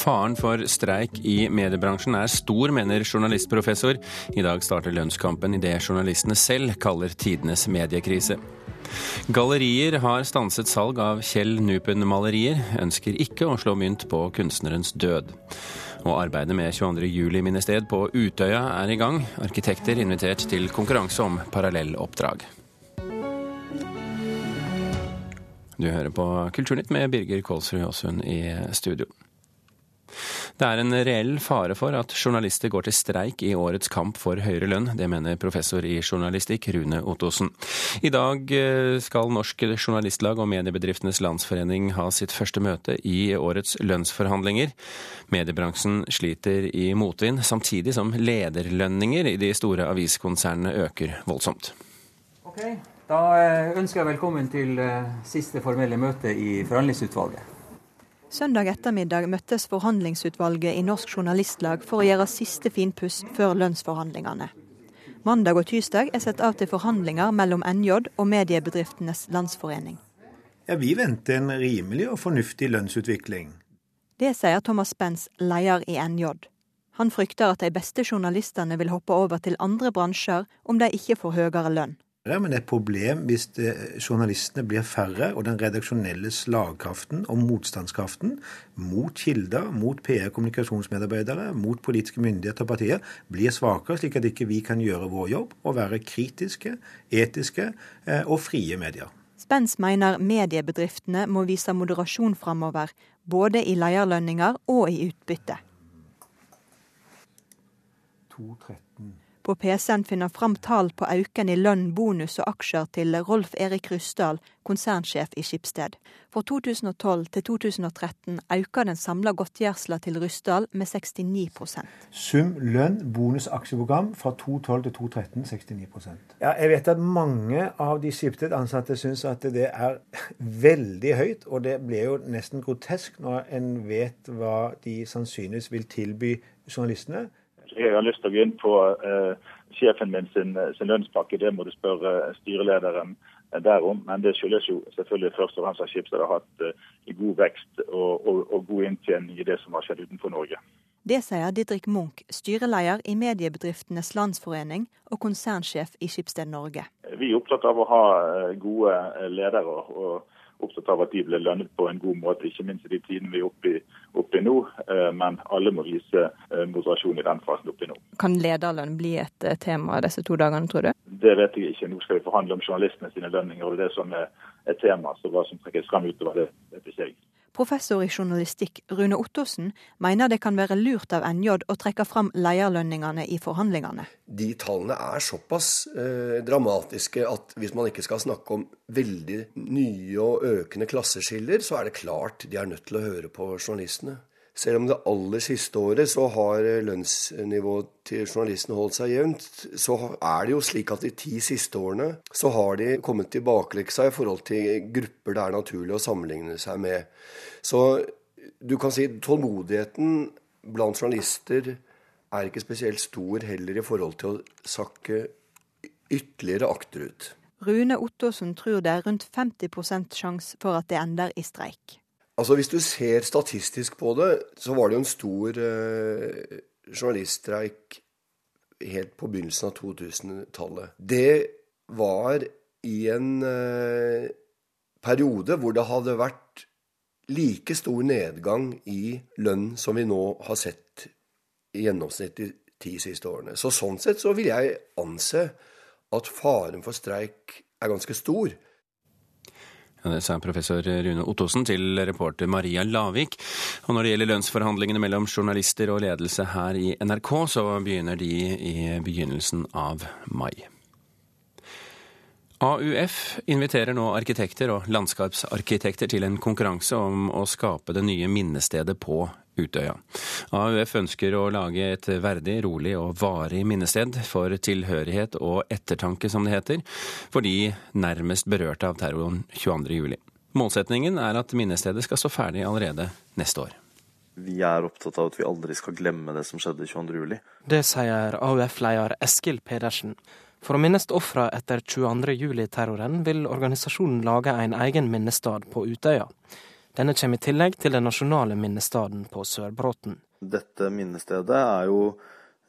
Faren for streik i mediebransjen er stor, mener journalistprofessor. I dag starter lønnskampen i det journalistene selv kaller tidenes mediekrise. Gallerier har stanset salg av Kjell Nupen-malerier, ønsker ikke å slå mynt på kunstnerens død. Og arbeidet med 22.07-minnested på Utøya er i gang. Arkitekter invitert til konkurranse om parallelloppdrag. Du hører på Kulturnytt med Birger Kolsrud Aasund i studio. Det er en reell fare for at journalister går til streik i årets kamp for høyere lønn. Det mener professor i journalistikk Rune Ottosen. I dag eh, skal Norsk Journalistlag og Mediebedriftenes Landsforening ha sitt første møte i årets lønnsforhandlinger. Mediebransjen sliter i motvind, samtidig som lederlønninger i de store aviskonsernene øker voldsomt. Okay. Da eh, ønsker jeg velkommen til eh, siste formelle møte i forhandlingsutvalget. Søndag ettermiddag møttes forhandlingsutvalget i Norsk Journalistlag for å gjøre siste finpuss før lønnsforhandlingene. Mandag og tirsdag er satt av til forhandlinger mellom NJ og Mediebedriftenes Landsforening. Ja, Vi venter en rimelig og fornuftig lønnsutvikling. Det sier Thomas Spence, leder i NJ. Han frykter at de beste journalistene vil hoppe over til andre bransjer om de ikke får høyere lønn. Men det er et problem hvis det, journalistene blir færre, og den redaksjonelle slagkraften og motstandskraften mot kilder, mot PR-kommunikasjonsmedarbeidere, mot politiske myndigheter og partier blir svakere, slik at ikke vi kan gjøre vår jobb og være kritiske, etiske eh, og frie medier. Spens mener mediebedriftene må vise moderasjon framover, både i lederlønninger og i utbytte. 213. På PC-en finner fram tall på auken i lønn, bonus og aksjer til Rolf Erik Ryssdal, konsernsjef i Skipsted. For 2012 til 2013 øker den samla godtgjørelsen til Ryssdal med 69 Sum lønn, bonus, aksjeprogram fra 2012 til 2013 69% Ja, Jeg vet at mange av de Skipsted-ansatte syns at det er veldig høyt, og det blir jo nesten grotesk når en vet hva de sannsynligvis vil tilby journalistene. Jeg har lyst til å gå inn på uh, sjefen min sin, sin, lønnspakke. Det må du spørre styrelederen derom. Men det skyldes jo selvfølgelig først og fremst at Skipsted har hatt uh, god vekst og, og, og god inntjening i det som har skjedd utenfor Norge. Det sier Didrik Munch, styreleder i Mediebedriftenes Landsforening og konsernsjef i Skipsted Norge. Vi er opptatt av å ha eh, gode ledere. og opptatt av at de blir lønnet på en god måte, ikke minst i de tidene vi er oppe i, oppe i nå. Eh, men alle må vise eh, moderasjon i den fasen oppe i nå. Kan lederlønn bli et eh, tema disse to dagene, tror du? Det vet jeg ikke. Nå skal vi forhandle om journalistene sine lønninger, og det er det som er et tema. Så hva som trekkes frem utover det, vet ikke jeg. Professor i journalistikk Rune Ottosen mener det kan være lurt av NJ å trekke fram lederlønningene i forhandlingene. De tallene er såpass eh, dramatiske at hvis man ikke skal snakke om veldig nye og økende klasseskiller, så er det klart de er nødt til å høre på journalistene. Selv om det aller siste året så har lønnsnivået til journalistene holdt seg jevnt, så er det jo slik at de ti siste årene så har de kommet tilbakeleksa i forhold til grupper det er naturlig å sammenligne seg med. Så du kan si tålmodigheten blant journalister er ikke spesielt stor heller i forhold til å sakke ytterligere akterut. Rune Ottosen tror det er rundt 50 sjanse for at det ender i streik. Altså Hvis du ser statistisk på det, så var det jo en stor eh, journaliststreik helt på begynnelsen av 2000-tallet. Det var i en eh, periode hvor det hadde vært like stor nedgang i lønn som vi nå har sett i gjennomsnitt de ti siste årene. Så sånn sett så vil jeg anse at faren for streik er ganske stor. Det sa professor Rune Ottosen til reporter Maria Lavik. Og når det gjelder lønnsforhandlingene mellom journalister og ledelse her i NRK, så begynner de i begynnelsen av mai. AUF inviterer nå arkitekter og landskapsarkitekter til en konkurranse om å skape det nye minnestedet på Utøya. AUF ønsker å lage et verdig, rolig og varig minnested for tilhørighet og ettertanke, som det heter, for de nærmest berørte av terroren 22.07. Målsetningen er at minnestedet skal stå ferdig allerede neste år. Vi er opptatt av at vi aldri skal glemme det som skjedde 22.07. Det sier AUF-leder Eskil Pedersen. For å minnes ofra etter 22. juli-terroren vil organisasjonen lage en egen minnestad på Utøya. Denne kommer i tillegg til den nasjonale minnestaden på Sørbråten. Dette minnestedet er jo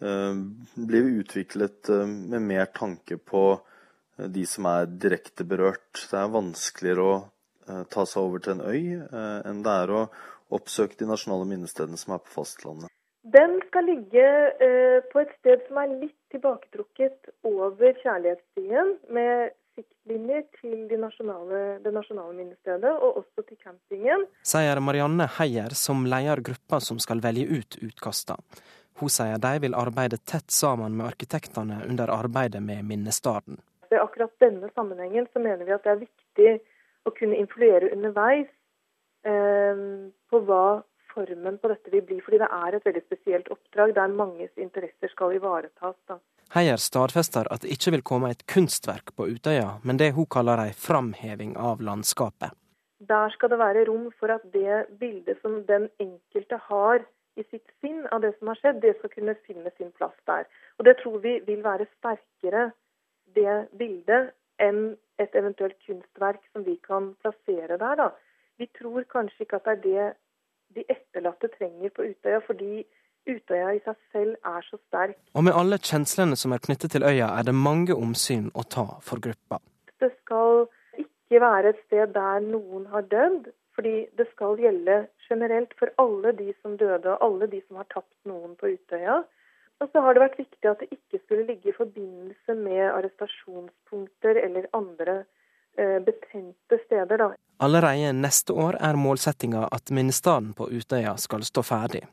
eh, blir utviklet eh, med mer tanke på eh, de som er direkte berørt. Det er vanskeligere å ta seg over til en øy enn det er å oppsøke de nasjonale minnestedene som er på fastlandet. Den skal ligge på et sted som er litt tilbaketrukket over Kjærlighetsstien, med siktlinjer til de nasjonale, det nasjonale minnestedet, og også til campingen. Sier Marianne Heier, som leder gruppa som skal velge ut utkasta. Hun sier de vil arbeide tett sammen med arkitektene under arbeidet med minnestaden. I akkurat denne sammenhengen så mener vi at det er viktig å kunne influere underveis eh, på hva formen på dette vil bli. Fordi det er et veldig spesielt oppdrag der manges interesser skal ivaretas. Da. Heier stadfester at det ikke vil komme et kunstverk på Utøya, men det hun kaller ei framheving av landskapet. Der skal det være rom for at det bildet som den enkelte har i sitt sinn av det som har skjedd, det skal kunne finne sin plass der. Og Det tror vi vil være sterkere, det bildet, enn et eventuelt kunstverk som vi kan plassere der. da. Vi tror kanskje ikke at det er det de etterlatte trenger på Utøya, fordi Utøya i seg selv er så sterk. Og med alle kjenslene som er knyttet til øya, er det mange omsyn å ta for gruppa. Det skal ikke være et sted der noen har dødd, fordi det skal gjelde generelt for alle de som døde, og alle de som har tapt noen på Utøya. Og så har det vært viktig at det ikke skulle ligge i forbindelse med arrestasjonspunkter eller andre eh, betente steder. Da. Allerede neste år er målsettinga at minnestaden på Utøya skal stå ferdig.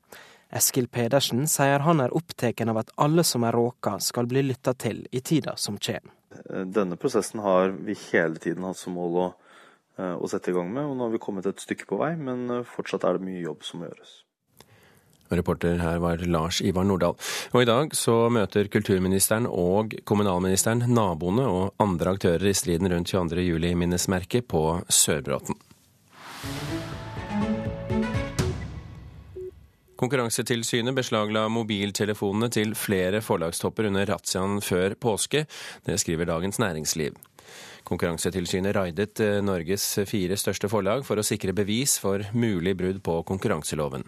Eskil Pedersen sier han er opptatt av at alle som er råka skal bli lytta til i tida som kommer. Denne prosessen har vi hele tiden hatt som mål å, eh, å sette i gang med, og nå har vi kommet et stykke på vei, men eh, fortsatt er det mye jobb som må gjøres. Reporter her var Lars Ivar Nordahl. Og i dag så møter kulturministeren og kommunalministeren naboene og andre aktører i striden rundt 22. juli-minnesmerket på Sørbråten. Konkurransetilsynet beslagla mobiltelefonene til flere forlagstopper under razziaen før påske. Det skriver Dagens Næringsliv. Konkurransetilsynet raidet eh, Norges fire største forlag for å sikre bevis for mulig brudd på konkurranseloven.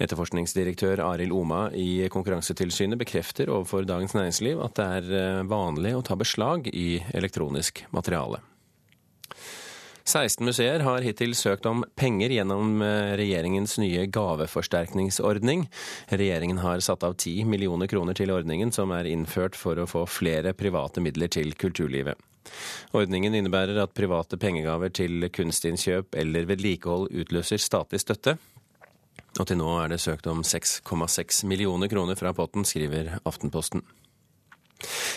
Etterforskningsdirektør Arild Oma i Konkurransetilsynet bekrefter overfor Dagens Næringsliv at det er eh, vanlig å ta beslag i elektronisk materiale. 16 museer har hittil søkt om penger gjennom eh, regjeringens nye gaveforsterkningsordning. Regjeringen har satt av 10 millioner kroner til ordningen, som er innført for å få flere private midler til kulturlivet. Ordningen innebærer at private pengegaver til kunstinnkjøp eller vedlikehold utløser statlig støtte. Og til nå er det søkt om 6,6 millioner kroner fra potten, skriver Aftenposten.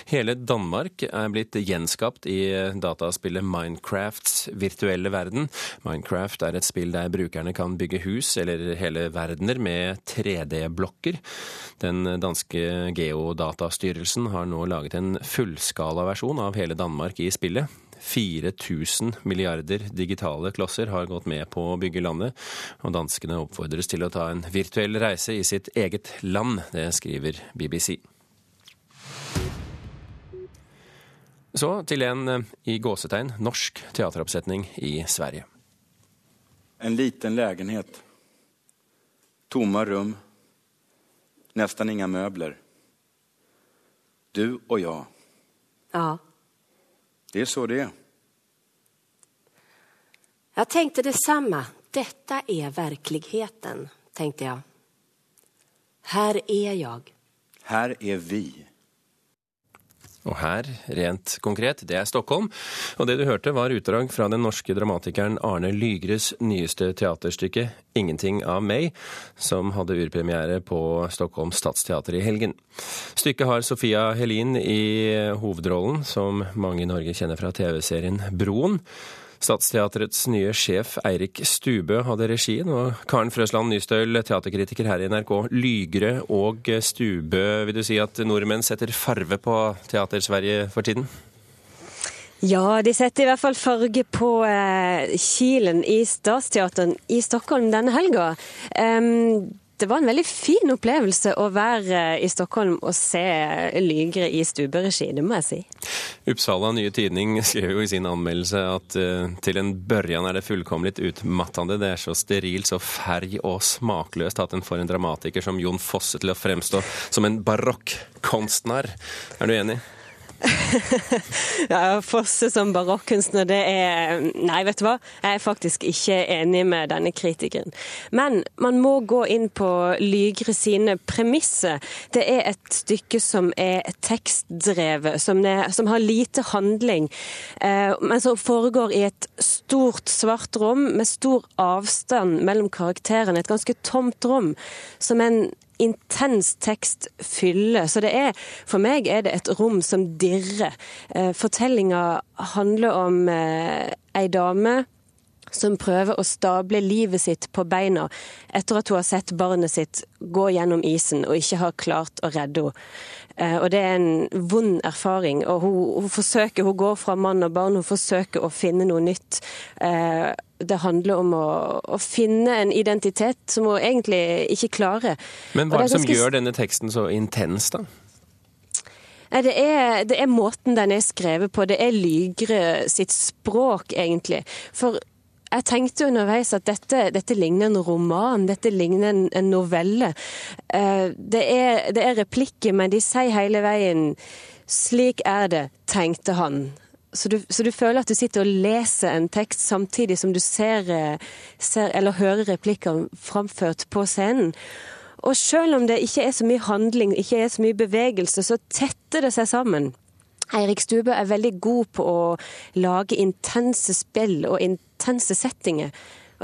Hele Danmark er blitt gjenskapt i dataspillet Minecrafts virtuelle verden. Minecraft er et spill der brukerne kan bygge hus eller hele verdener med 3D-blokker. Den danske geodatastyrelsen har nå laget en fullskalaversjon av hele Danmark i spillet. 4000 milliarder digitale klosser har gått med på å bygge landet, og danskene oppfordres til å ta en virtuell reise i sitt eget land. Det skriver BBC. Så til en eh, i gåsetegn norsk teateroppsetning i Sverige. En liten legenhet. Tomma rum. Nesten ingen møbler. Du og jeg. Ja. Det er så det er. Jeg tenkte det samme. Dette er virkeligheten, tenkte jeg. Her er jeg. Her er vi. Og her, rent konkret, det er Stockholm. Og det du hørte var utdrag fra den norske dramatikeren Arne Lygres nyeste teaterstykke 'Ingenting av meg', som hadde urpremiere på Stockholm Stadsteater i helgen. Stykket har Sofia Helin i hovedrollen, som mange i Norge kjenner fra TV-serien Broen. Stadsteaterets nye sjef Eirik Stubø hadde regien, og Karen Frøsland Nystøl, teaterkritiker her i NRK. Lygre og Stubø, vil du si at nordmenn setter farve på Teater-Sverige for tiden? Ja, de setter i hvert fall farge på eh, kilen i Stadsteateren i Stockholm denne helga. Um, det var en veldig fin opplevelse å være i Stockholm og se Lygre i stuberegi, det må jeg si. Uppsala Nye Tidning skrev jo i sin anmeldelse at uh, til en børjan er det fullkomlig utmattende. Det er så sterilt, så ferg og smakløst at en får en dramatiker som Jon Fosse til å fremstå som en barokkonstner. Er du enig? ja, Fosse som barokkunstner, det er Nei, vet du hva. Jeg er faktisk ikke enig med denne kritikeren. Men man må gå inn på Lygre sine premisser. Det er et stykke som er tekstdrevet, som, er, som har lite handling, eh, men som foregår i et stort, svart rom med stor avstand mellom karakterene. Et ganske tomt rom, som en intens tekst fyller. Så det er, for meg er det et rom som dirrer. Eh, Fortellinga handler om eh, ei dame som prøver å stable livet sitt på beina etter at hun har sett barnet sitt gå gjennom isen og ikke har klart å redde henne. Eh, og det er en vond erfaring. Og hun, hun, forsøker, hun går fra mann og barn, hun forsøker å finne noe nytt. Det handler om å, å finne en identitet som hun egentlig ikke klarer. Men hva er det som ganske... gjør denne teksten så intens, da? Det er, det er, måten den er skrevet på. Det er Lygre sitt språk, egentlig. For jeg tenkte underveis at dette, dette ligner en roman, dette ligner en, en novelle. Eh, det er, det er replikker, men de sier hele veien 'slik er det', tenkte han. Så du, så du, føler at du sitter og leser en tekst samtidig som du ser, eh, ser eller hører replikker framført på scenen. Og selv om det ikke er så mye handling, ikke er så mye bevegelse, så tetter det seg sammen. Eirik Stube er veldig god på å lage intense spill og intense settinger.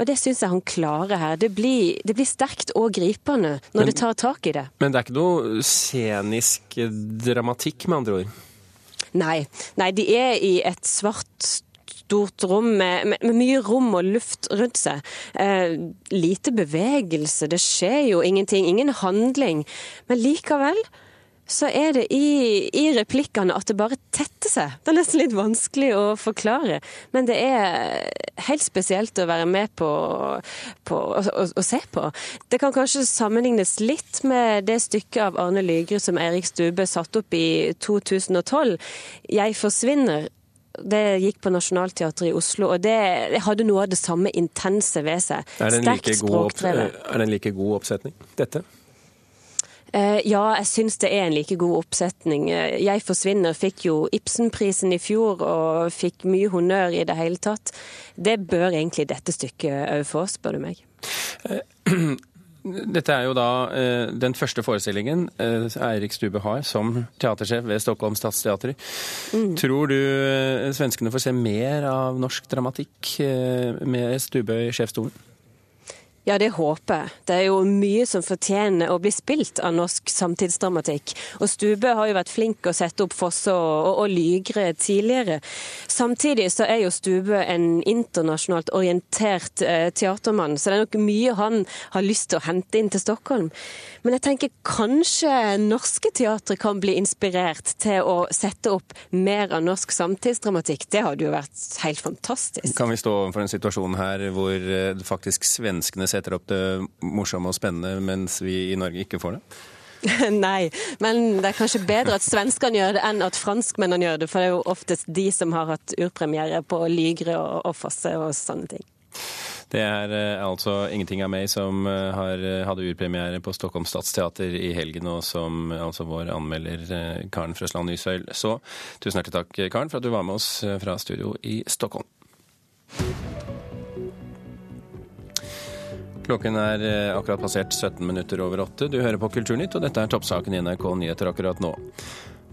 Og det syns jeg han klarer her. Det blir, det blir sterkt og gripende når men, det tar tak i det. Men det er ikke noe scenisk dramatikk, med andre ord? Nei. Nei, de er i et svart stort rom med, med, med, mye rom og luft rundt seg. Eh, lite bevegelse, det skjer jo ingenting. Ingen handling. Men likevel så er det i, i, replikkene at det bare tetter seg. Det er nesten litt vanskelig å forklare. Men det er helt spesielt å være med på, på å, se på. Det kan kanskje sammenlignes litt med det stykket av Arne Lygre som Erik Stube satte opp i 2012, 'Jeg forsvinner'. Det gikk på Nationaltheatret i Oslo, og det, det, hadde noe av det samme intense ved seg. Er det en like god oppsetning, dette? Eh, ja, jeg syns det er en like god oppsetning. Eh, 'Jeg forsvinner' fikk jo Ibsenprisen i fjor og fikk mye honnør i det hele tatt. Det bør egentlig dette stykket òg få, spør du meg. Eh, dette er jo da den første forestillingen Eirik Stube har som teatersjef ved Stockholm Stadsteater. Mm. Tror du svenskene får se mer av norsk dramatikk med Stube i sjefsstolen? Ja, det håper jeg. Det er jo mye som fortjener å bli spilt av norsk samtidsdramatikk. Og Stube har jo vært flink å sette opp Fosse og, og, og Lygre tidligere. Samtidig så er jo Stube en internasjonalt orientert eh, teatermann, så det er nok mye han har lyst til å hente inn til Stockholm. Men jeg tenker kanskje norske teatre kan bli inspirert til å sette opp mer av norsk samtidsdramatikk. Det hadde jo vært helt fantastisk. Kan vi stå overfor en situasjon her hvor eh, faktisk svenskene setter opp det morsomme og spennende, mens vi i Norge ikke får det? Nei, men det er kanskje bedre at svenskene gjør det enn at franskmennene gjør det. For det er jo oftest de som har hatt urpremiere på Lygre og, og Fosse og sånne ting. Det er eh, altså Ingenting av meg som uh, har, uh, hadde urpremiere på Stockholm Stadsteater i helgen, og som altså vår anmelder Karen Frøsland Nysøyl så. Tusen hjertelig takk, Karen, for at du var med oss fra studio i Stockholm. Klokken er eh, akkurat passert 17 minutter over åtte. Du hører på Kulturnytt, og dette er toppsaken i NRK Nyheter akkurat nå.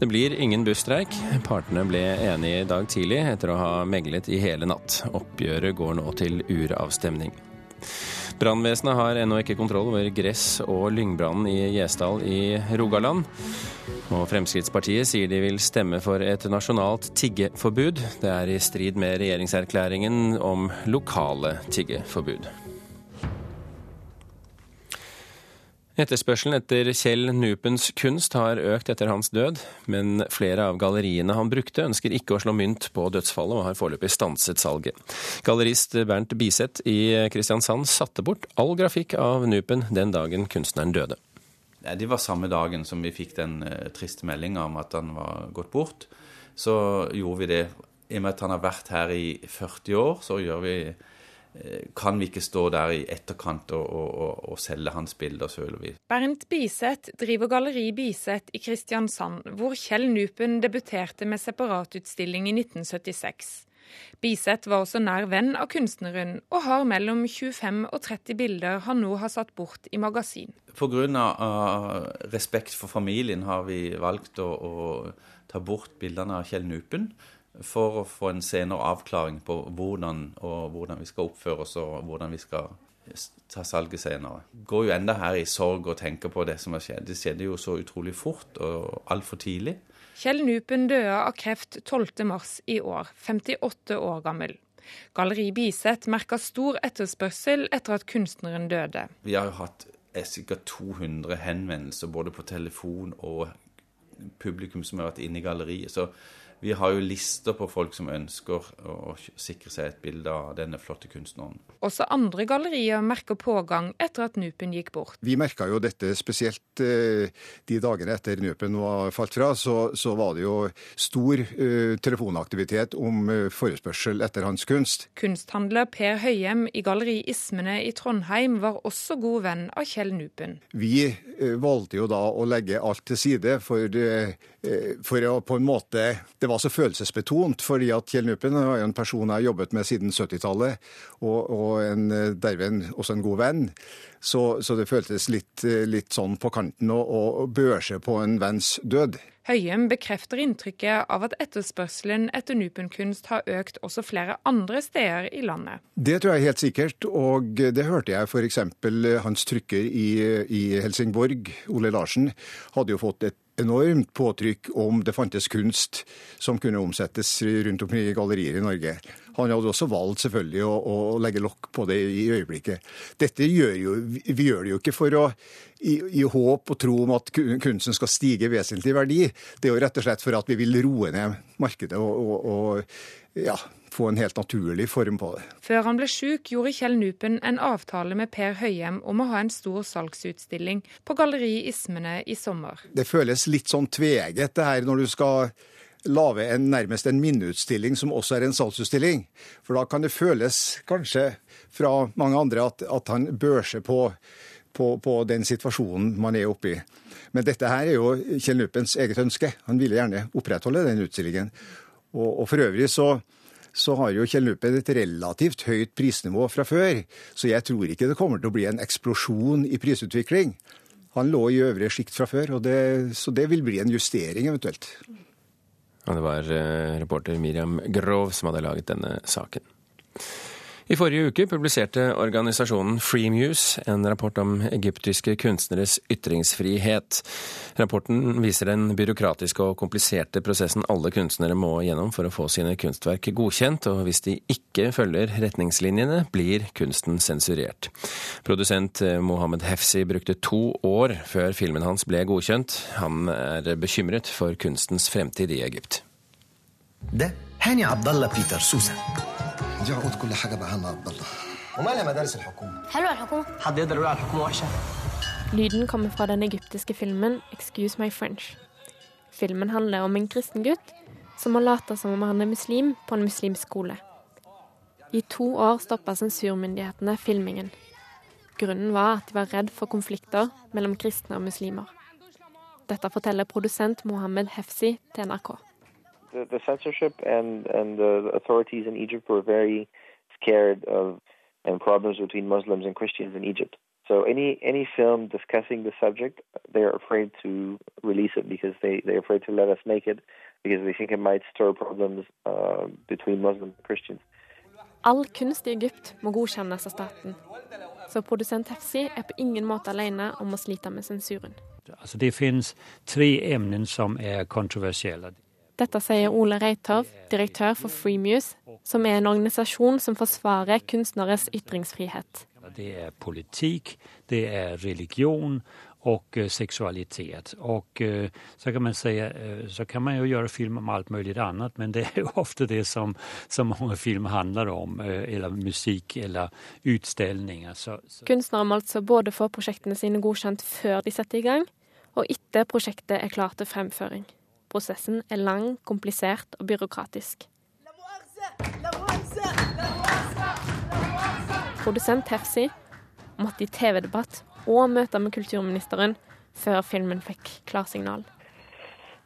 Det blir ingen busstreik. Partene ble enige i dag tidlig etter å ha meglet i hele natt. Oppgjøret går nå til uravstemning. Brannvesenet har ennå ikke kontroll over gress- og lyngbrannen i Gjesdal i Rogaland. Og Fremskrittspartiet sier de vil stemme for et nasjonalt tiggeforbud. Det er i strid med regjeringserklæringen om lokale tiggeforbud. Etterspørselen etter Kjell Nupens kunst har økt etter hans død, men flere av galleriene han brukte ønsker ikke å slå mynt på dødsfallet, og har foreløpig stanset salget. Gallerist Bernt Biseth i Kristiansand satte bort all grafikk av Nupen den dagen kunstneren døde. Det var samme dagen som vi fikk den uh, triste meldinga om at han var gått bort. Så gjorde vi det. I og med at han har vært her i 40 år, så gjør vi Eh, kan vi ikke stå der i etterkant og, og, og selge hans bilder, føler vi. Bernt Biseth driver Galleri Biseth i Kristiansand, hvor Kjell Nupen debuterte med separatutstilling i 1976. Biseth var også nær venn av kunstneren, og har mellom 25 og 30 bilder han nå har satt bort i magasin. Pga. respekt for familien har vi valgt å, å ta bort bildene av Kjell Nupen for å få en senere avklaring på hvordan, og hvordan vi skal oppføre oss og hvordan vi skal ta salget senere. Går jo enda her i sorg og tenker på det som har skjedd. Det skjedde jo så utrolig fort og altfor tidlig. Kjell Nupen døde av kreft 12.3 i år, 58 år gammel. Galleri Biset merka stor etterspørsel etter at kunstneren døde. Vi har jo hatt ca. 200 henvendelser både på telefon og publikum som har vært inne i galleriet. Så vi har jo lister på folk som ønsker å sikre seg et bilde av denne flotte kunstneren. Også andre gallerier merker pågang etter at Nupen gikk bort. Vi merka jo dette spesielt eh, de dagene etter Nupen var falt fra. Så, så var det jo stor uh, telefonaktivitet om uh, forespørsel etter hans kunst. Kunsthandler Per Høyem i Galleri Ismene i Trondheim var også god venn av Kjell Nupen. Vi uh, valgte jo da å legge alt til side for, for å på en måte det det var så følelsesbetont, fordi at Kjell Nupen var en person jeg har jobbet med siden 70-tallet, og, og en, derved også en god venn. Så, så det føltes litt, litt, sånn på kanten å, å børse på en venns død. Høyem bekrefter inntrykket av at etterspørselen etter Nupen-kunst har økt også flere andre steder i landet. Det tror jeg helt sikkert, og det hørte jeg f.eks. hans trykker i, i Helsingborg, Ole Larsen, hadde jo fått et enormt påtrykk om det fantes kunst som kunne omsettes rundt omkring i gallerier i Norge. Han hadde også valgt selvfølgelig å, å legge lokk på det i øyeblikket. Dette gjør jo, Vi gjør det jo ikke for å i, i, håp og tro om at kunsten skal stige vesentlig i verdi. Det er jo rett og slett for at vi vil roe ned markedet og, og, og ja, få en helt naturlig form på det. Før han ble syk, gjorde Kjell Nupen en avtale med Per Høyem om å ha en stor salgsutstilling på Galleri Ismene i sommer. Det føles litt sånn tveget det her når du skal lage en, nærmest en minneutstilling som også er en salgsutstilling. For da kan det føles kanskje fra mange andre at, at han børser på, på, på, den situasjonen man er oppe i. Men dette her er jo Kjell Nupens eget ønske. Han ville gjerne opprettholde den utstillingen. Og, og for øvrig så, så har jo Kjell Nupen et relativt høyt prisnivå fra før, så jeg tror ikke det kommer til å bli en eksplosjon i prisutvikling. Han lå i øvre sjikt fra før, det, så det vil bli en justering eventuelt. Og det var eh, reporter Miriam Grov som hadde laget denne saken. I forrige uke publiserte organisasjonen Freemuse en rapport om egyptiske kunstneres ytringsfrihet. Rapporten viser den byråkratiske og kompliserte prosessen alle kunstnere må gjennom for å få sine kunstverk godkjent, og hvis de ikke følger retningslinjene, blir kunsten sensurert. Produsent eh, Mohammed Hefsi brukte to år før filmen hans ble godkjent. Han er bekymret for kunstens fremtid i Egypt. Det, Hania Abdallah Peter Susan. دي عقود كل حاجه بقى هنا عبد الله ومالها مدارس الحكومه حلوه الحكومه حد يقدر يقول على الحكومه وحشه Lyden kommer fra den egyptiske filmen 'Excuse My French'. Filmen handler om en kristen gutt som må late som om han er muslim på en muslimsk skole. I to år stoppa sensurmyndighetene filmingen. Grunnen var at de var redd for konflikter mellom kristne og muslimer. Dette forteller produsent Mohammed Hefsi til NRK. The, the censorship and and the authorities in Egypt were very scared of and problems between Muslims and Christians in Egypt. So any any film discussing the subject, they're afraid to release it because they they're afraid to let us make it because they think it might stir problems uh, between Muslims and Christians. All kunst i Egypt må godkjennes av staten. Så produsent Hefsi er på ingen måte alene om å slite med sensuren. Altså, det finnes tre emner som er kontroversielle. Dette sier Ole Reithov, direktør for Freemuse, som er en organisasjon som forsvarer kunstneres ytringsfrihet. Det er politikk, det er religion, og seksualitet. Og eh, så kan man säga, eh, så kan man jo gjøre film om alt mulig annet, men det er jo ofte det som, som mange filmer handler om, eller musikk eller utstillinger. Så, så. Kunstnere må altså både få prosjektene sine godkjent før de setter i gang, og etter prosjektet er klart til fremføring. Prosessen er lang, komplisert og byråkratisk. Produsent Hefsi måtte i TV-debatt og møte med kulturministeren før filmen fikk klarsignal.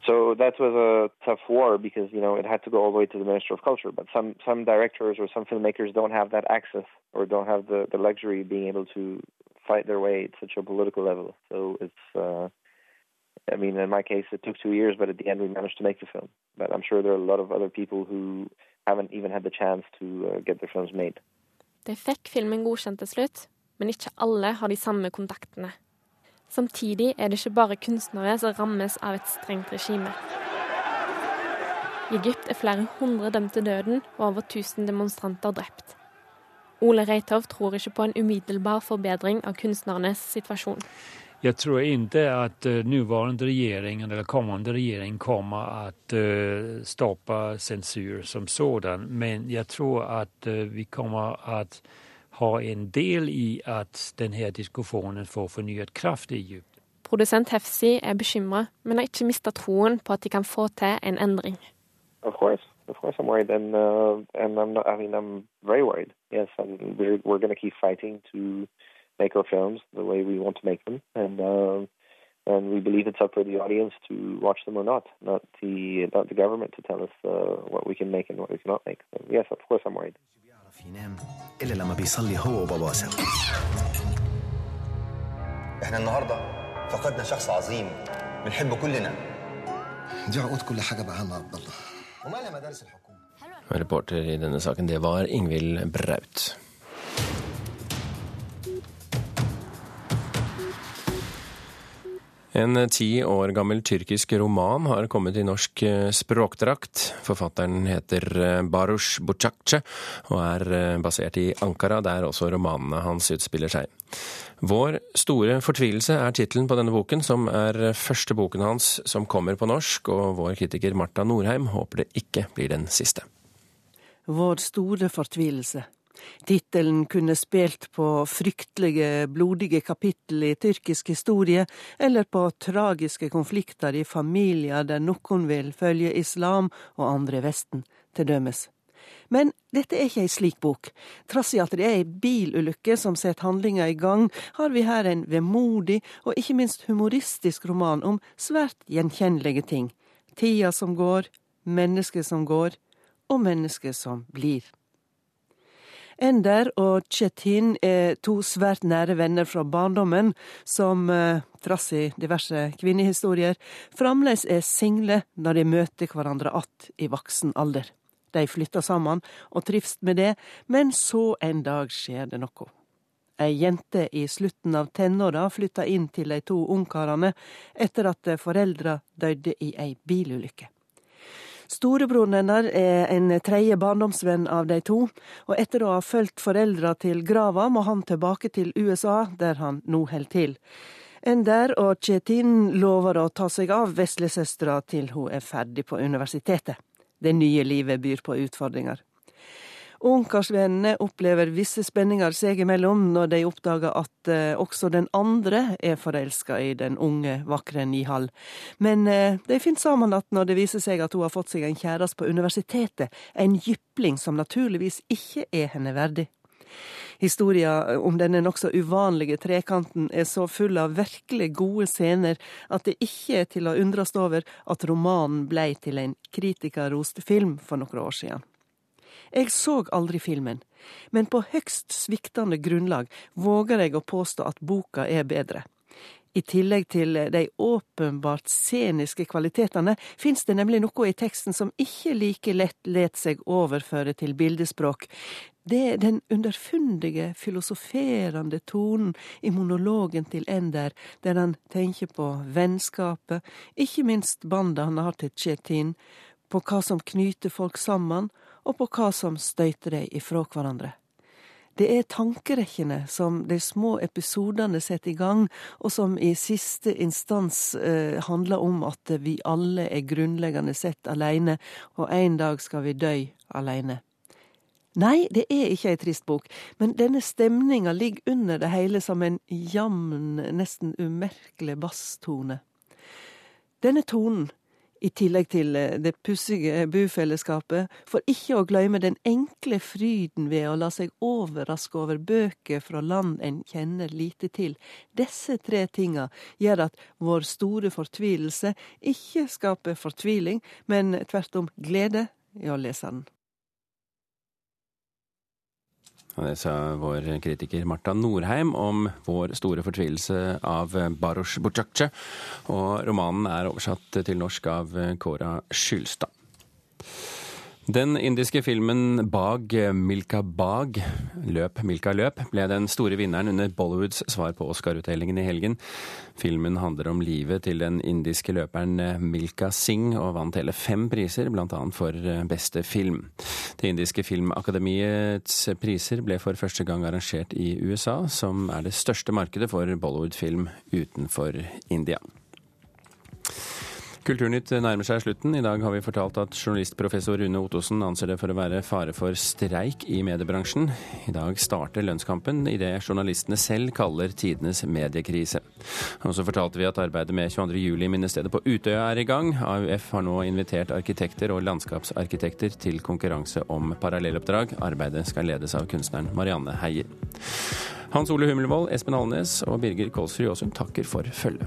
So that was a tough war because you know it had to go all the way to the Minister of Culture. But some some directors or some filmmakers don't have that access or don't have the the luxury of being able to fight their way at such a political level. So it's uh, I mean in my case it took two years, but at the end we managed to make the film. But I'm sure there are a lot of other people who haven't even had the chance to uh, get their films made. De fikk filmen godkjent til slutt, men ikke alle har de samme kontaktene. Samtidig er det ikke bare kunstnere som rammes av et strengt regime. I Egypt er flere hundre dømt til døden og over 1000 demonstranter drept. Ole Reitov tror ikke på en umiddelbar forbedring av kunstnernes situasjon. Jeg tror ikke at uh, nåværende regjering eller kommende regjering kommer at uh, stoppe sensur som sådan, men jeg tror at uh, vi kommer å ha en del i at denne diskusjonen får fornyet kraft i Egypt. Produsent Hefsi er bekymra, men har ikke mista troen på at de kan få til en endring. Of course. Of course, I'm worried, and uh, and I'm not. I mean, I'm very worried. Yes, and we're we're going to keep fighting to make our films the way we want to make them, and uh, and we believe it's up for the audience to watch them or not, not the not the government to tell us uh, what we can make and what we cannot make. So, yes, of course, I'm worried. ينام إلا لما بيصلي هو وباباه سوا احنا النهارده فقدنا شخص عظيم بنحبه كلنا دي عقود كل حاجه بقى عم عبد الله ومالها مدارس الحكومه Reporter i denne saken, det var Ingvild Braut. En ti år gammel tyrkisk roman har kommet i norsk eh, språkdrakt. Forfatteren heter eh, Barush Bucakce og er eh, basert i Ankara, der også romanene hans utspiller seg. Vår store fortvilelse er tittelen på denne boken, som er første boken hans som kommer på norsk, og vår kritiker Marta Norheim håper det ikke blir den siste. Vår store fortvilelse. Tittelen kunne spilt på fryktelige, blodige kapittel i tyrkisk historie, eller på tragiske konflikter i familier der noen vil følge islam og andre Vesten, til dømes. Men dette er ikke ei slik bok. Trass i at det er ei bilulykke som setter handlinga i gang, har vi her en vemodig og ikke minst humoristisk roman om svært gjenkjennelige ting. Tida som går, mennesket som går, og mennesket som blir. Ender og Chetin er to svært nære venner fra barndommen, som, eh, trass i diverse kvinnehistorier, fremdeles er single når de møter hverandre att i voksen alder. De flytter sammen og trives med det, men så en dag skjer det noe. Ei jente i slutten av tenåra flytta inn til de to ungkarene etter at foreldra døde i ei bilulykke. Storebroren hennes er en tredje barndomsvenn av de to, og etter å ha fulgt foreldra til grava, må han tilbake til USA, der han nå holder til. Ender og Kjetin lover å ta seg av veslesøstera til hun er ferdig på universitetet. Det nye livet byr på utfordringer. Ungkarsvennene opplever visse spenninger seg imellom når de oppdager at eh, også den andre er forelska i den unge, vakre Nihal. Men eh, de finner sammen igjen når det viser seg at hun har fått seg en kjæreste på universitetet, en jypling som naturligvis ikke er henne verdig. Historia om denne nokså uvanlige trekanten er så full av virkelig gode scener at det ikke er til å undres over at romanen blei til en kritikerrost film for noen år siden. Jeg så aldri filmen, men på høgst sviktende grunnlag våger jeg å påstå at boka er bedre. I tillegg til de åpenbart sceniske kvalitetene, fins det nemlig noe i teksten som ikke like lett let seg overføre til bildespråk. Det er den underfundige, filosoferende tonen i monologen til Ender, der han tenker på vennskapet, ikke minst bandet han har til Chetin, på hva som knyter folk sammen, og på hva som støyter dem ifra hverandre. Det er tankerekkene som de små episodene setter i gang, og som i siste instans eh, handler om at vi alle er grunnleggende sett alene, og en dag skal vi dø alene. Nei, det er ikke ei trist bok, men denne stemninga ligger under det hele som en jamn, nesten umerkelig basstone. Denne tonen i tillegg til eh, det pussige bufellesskapet, for ikke å glemme den enkle fryden ved å la seg overraske over bøker fra land en kjenner lite til. Disse tre tinga gjør at vår store fortvilelse ikke skaper fortviling, men tvert om glede i å lese den. Det sa vår kritiker Marta Norheim om vår store fortvilelse av Barosh Bucakce. Og romanen er oversatt til norsk av Kåra Skylstad. Den indiske filmen Bag Milka Bag, Løp Milka løp, ble den store vinneren under Bollywoods svar på Oscar-utdelingen i helgen. Filmen handler om livet til den indiske løperen Milka Singh, og vant hele fem priser, bl.a. for beste film. Det indiske filmakademiets priser ble for første gang arrangert i USA, som er det største markedet for Bollywood-film utenfor India. Kulturnytt nærmer seg slutten. I dag har vi fortalt at journalistprofessor Rune Ottosen anser det for å være fare for streik i mediebransjen. I dag starter lønnskampen i det journalistene selv kaller tidenes mediekrise. Og så fortalte vi at arbeidet med 22.07-minnestedet på Utøya er i gang. AUF har nå invitert arkitekter og landskapsarkitekter til konkurranse om parallelloppdrag. Arbeidet skal ledes av kunstneren Marianne Heier. Hans Ole Humlevold, Espen Alnes og Birger Kolsrud Aasund takker for følget.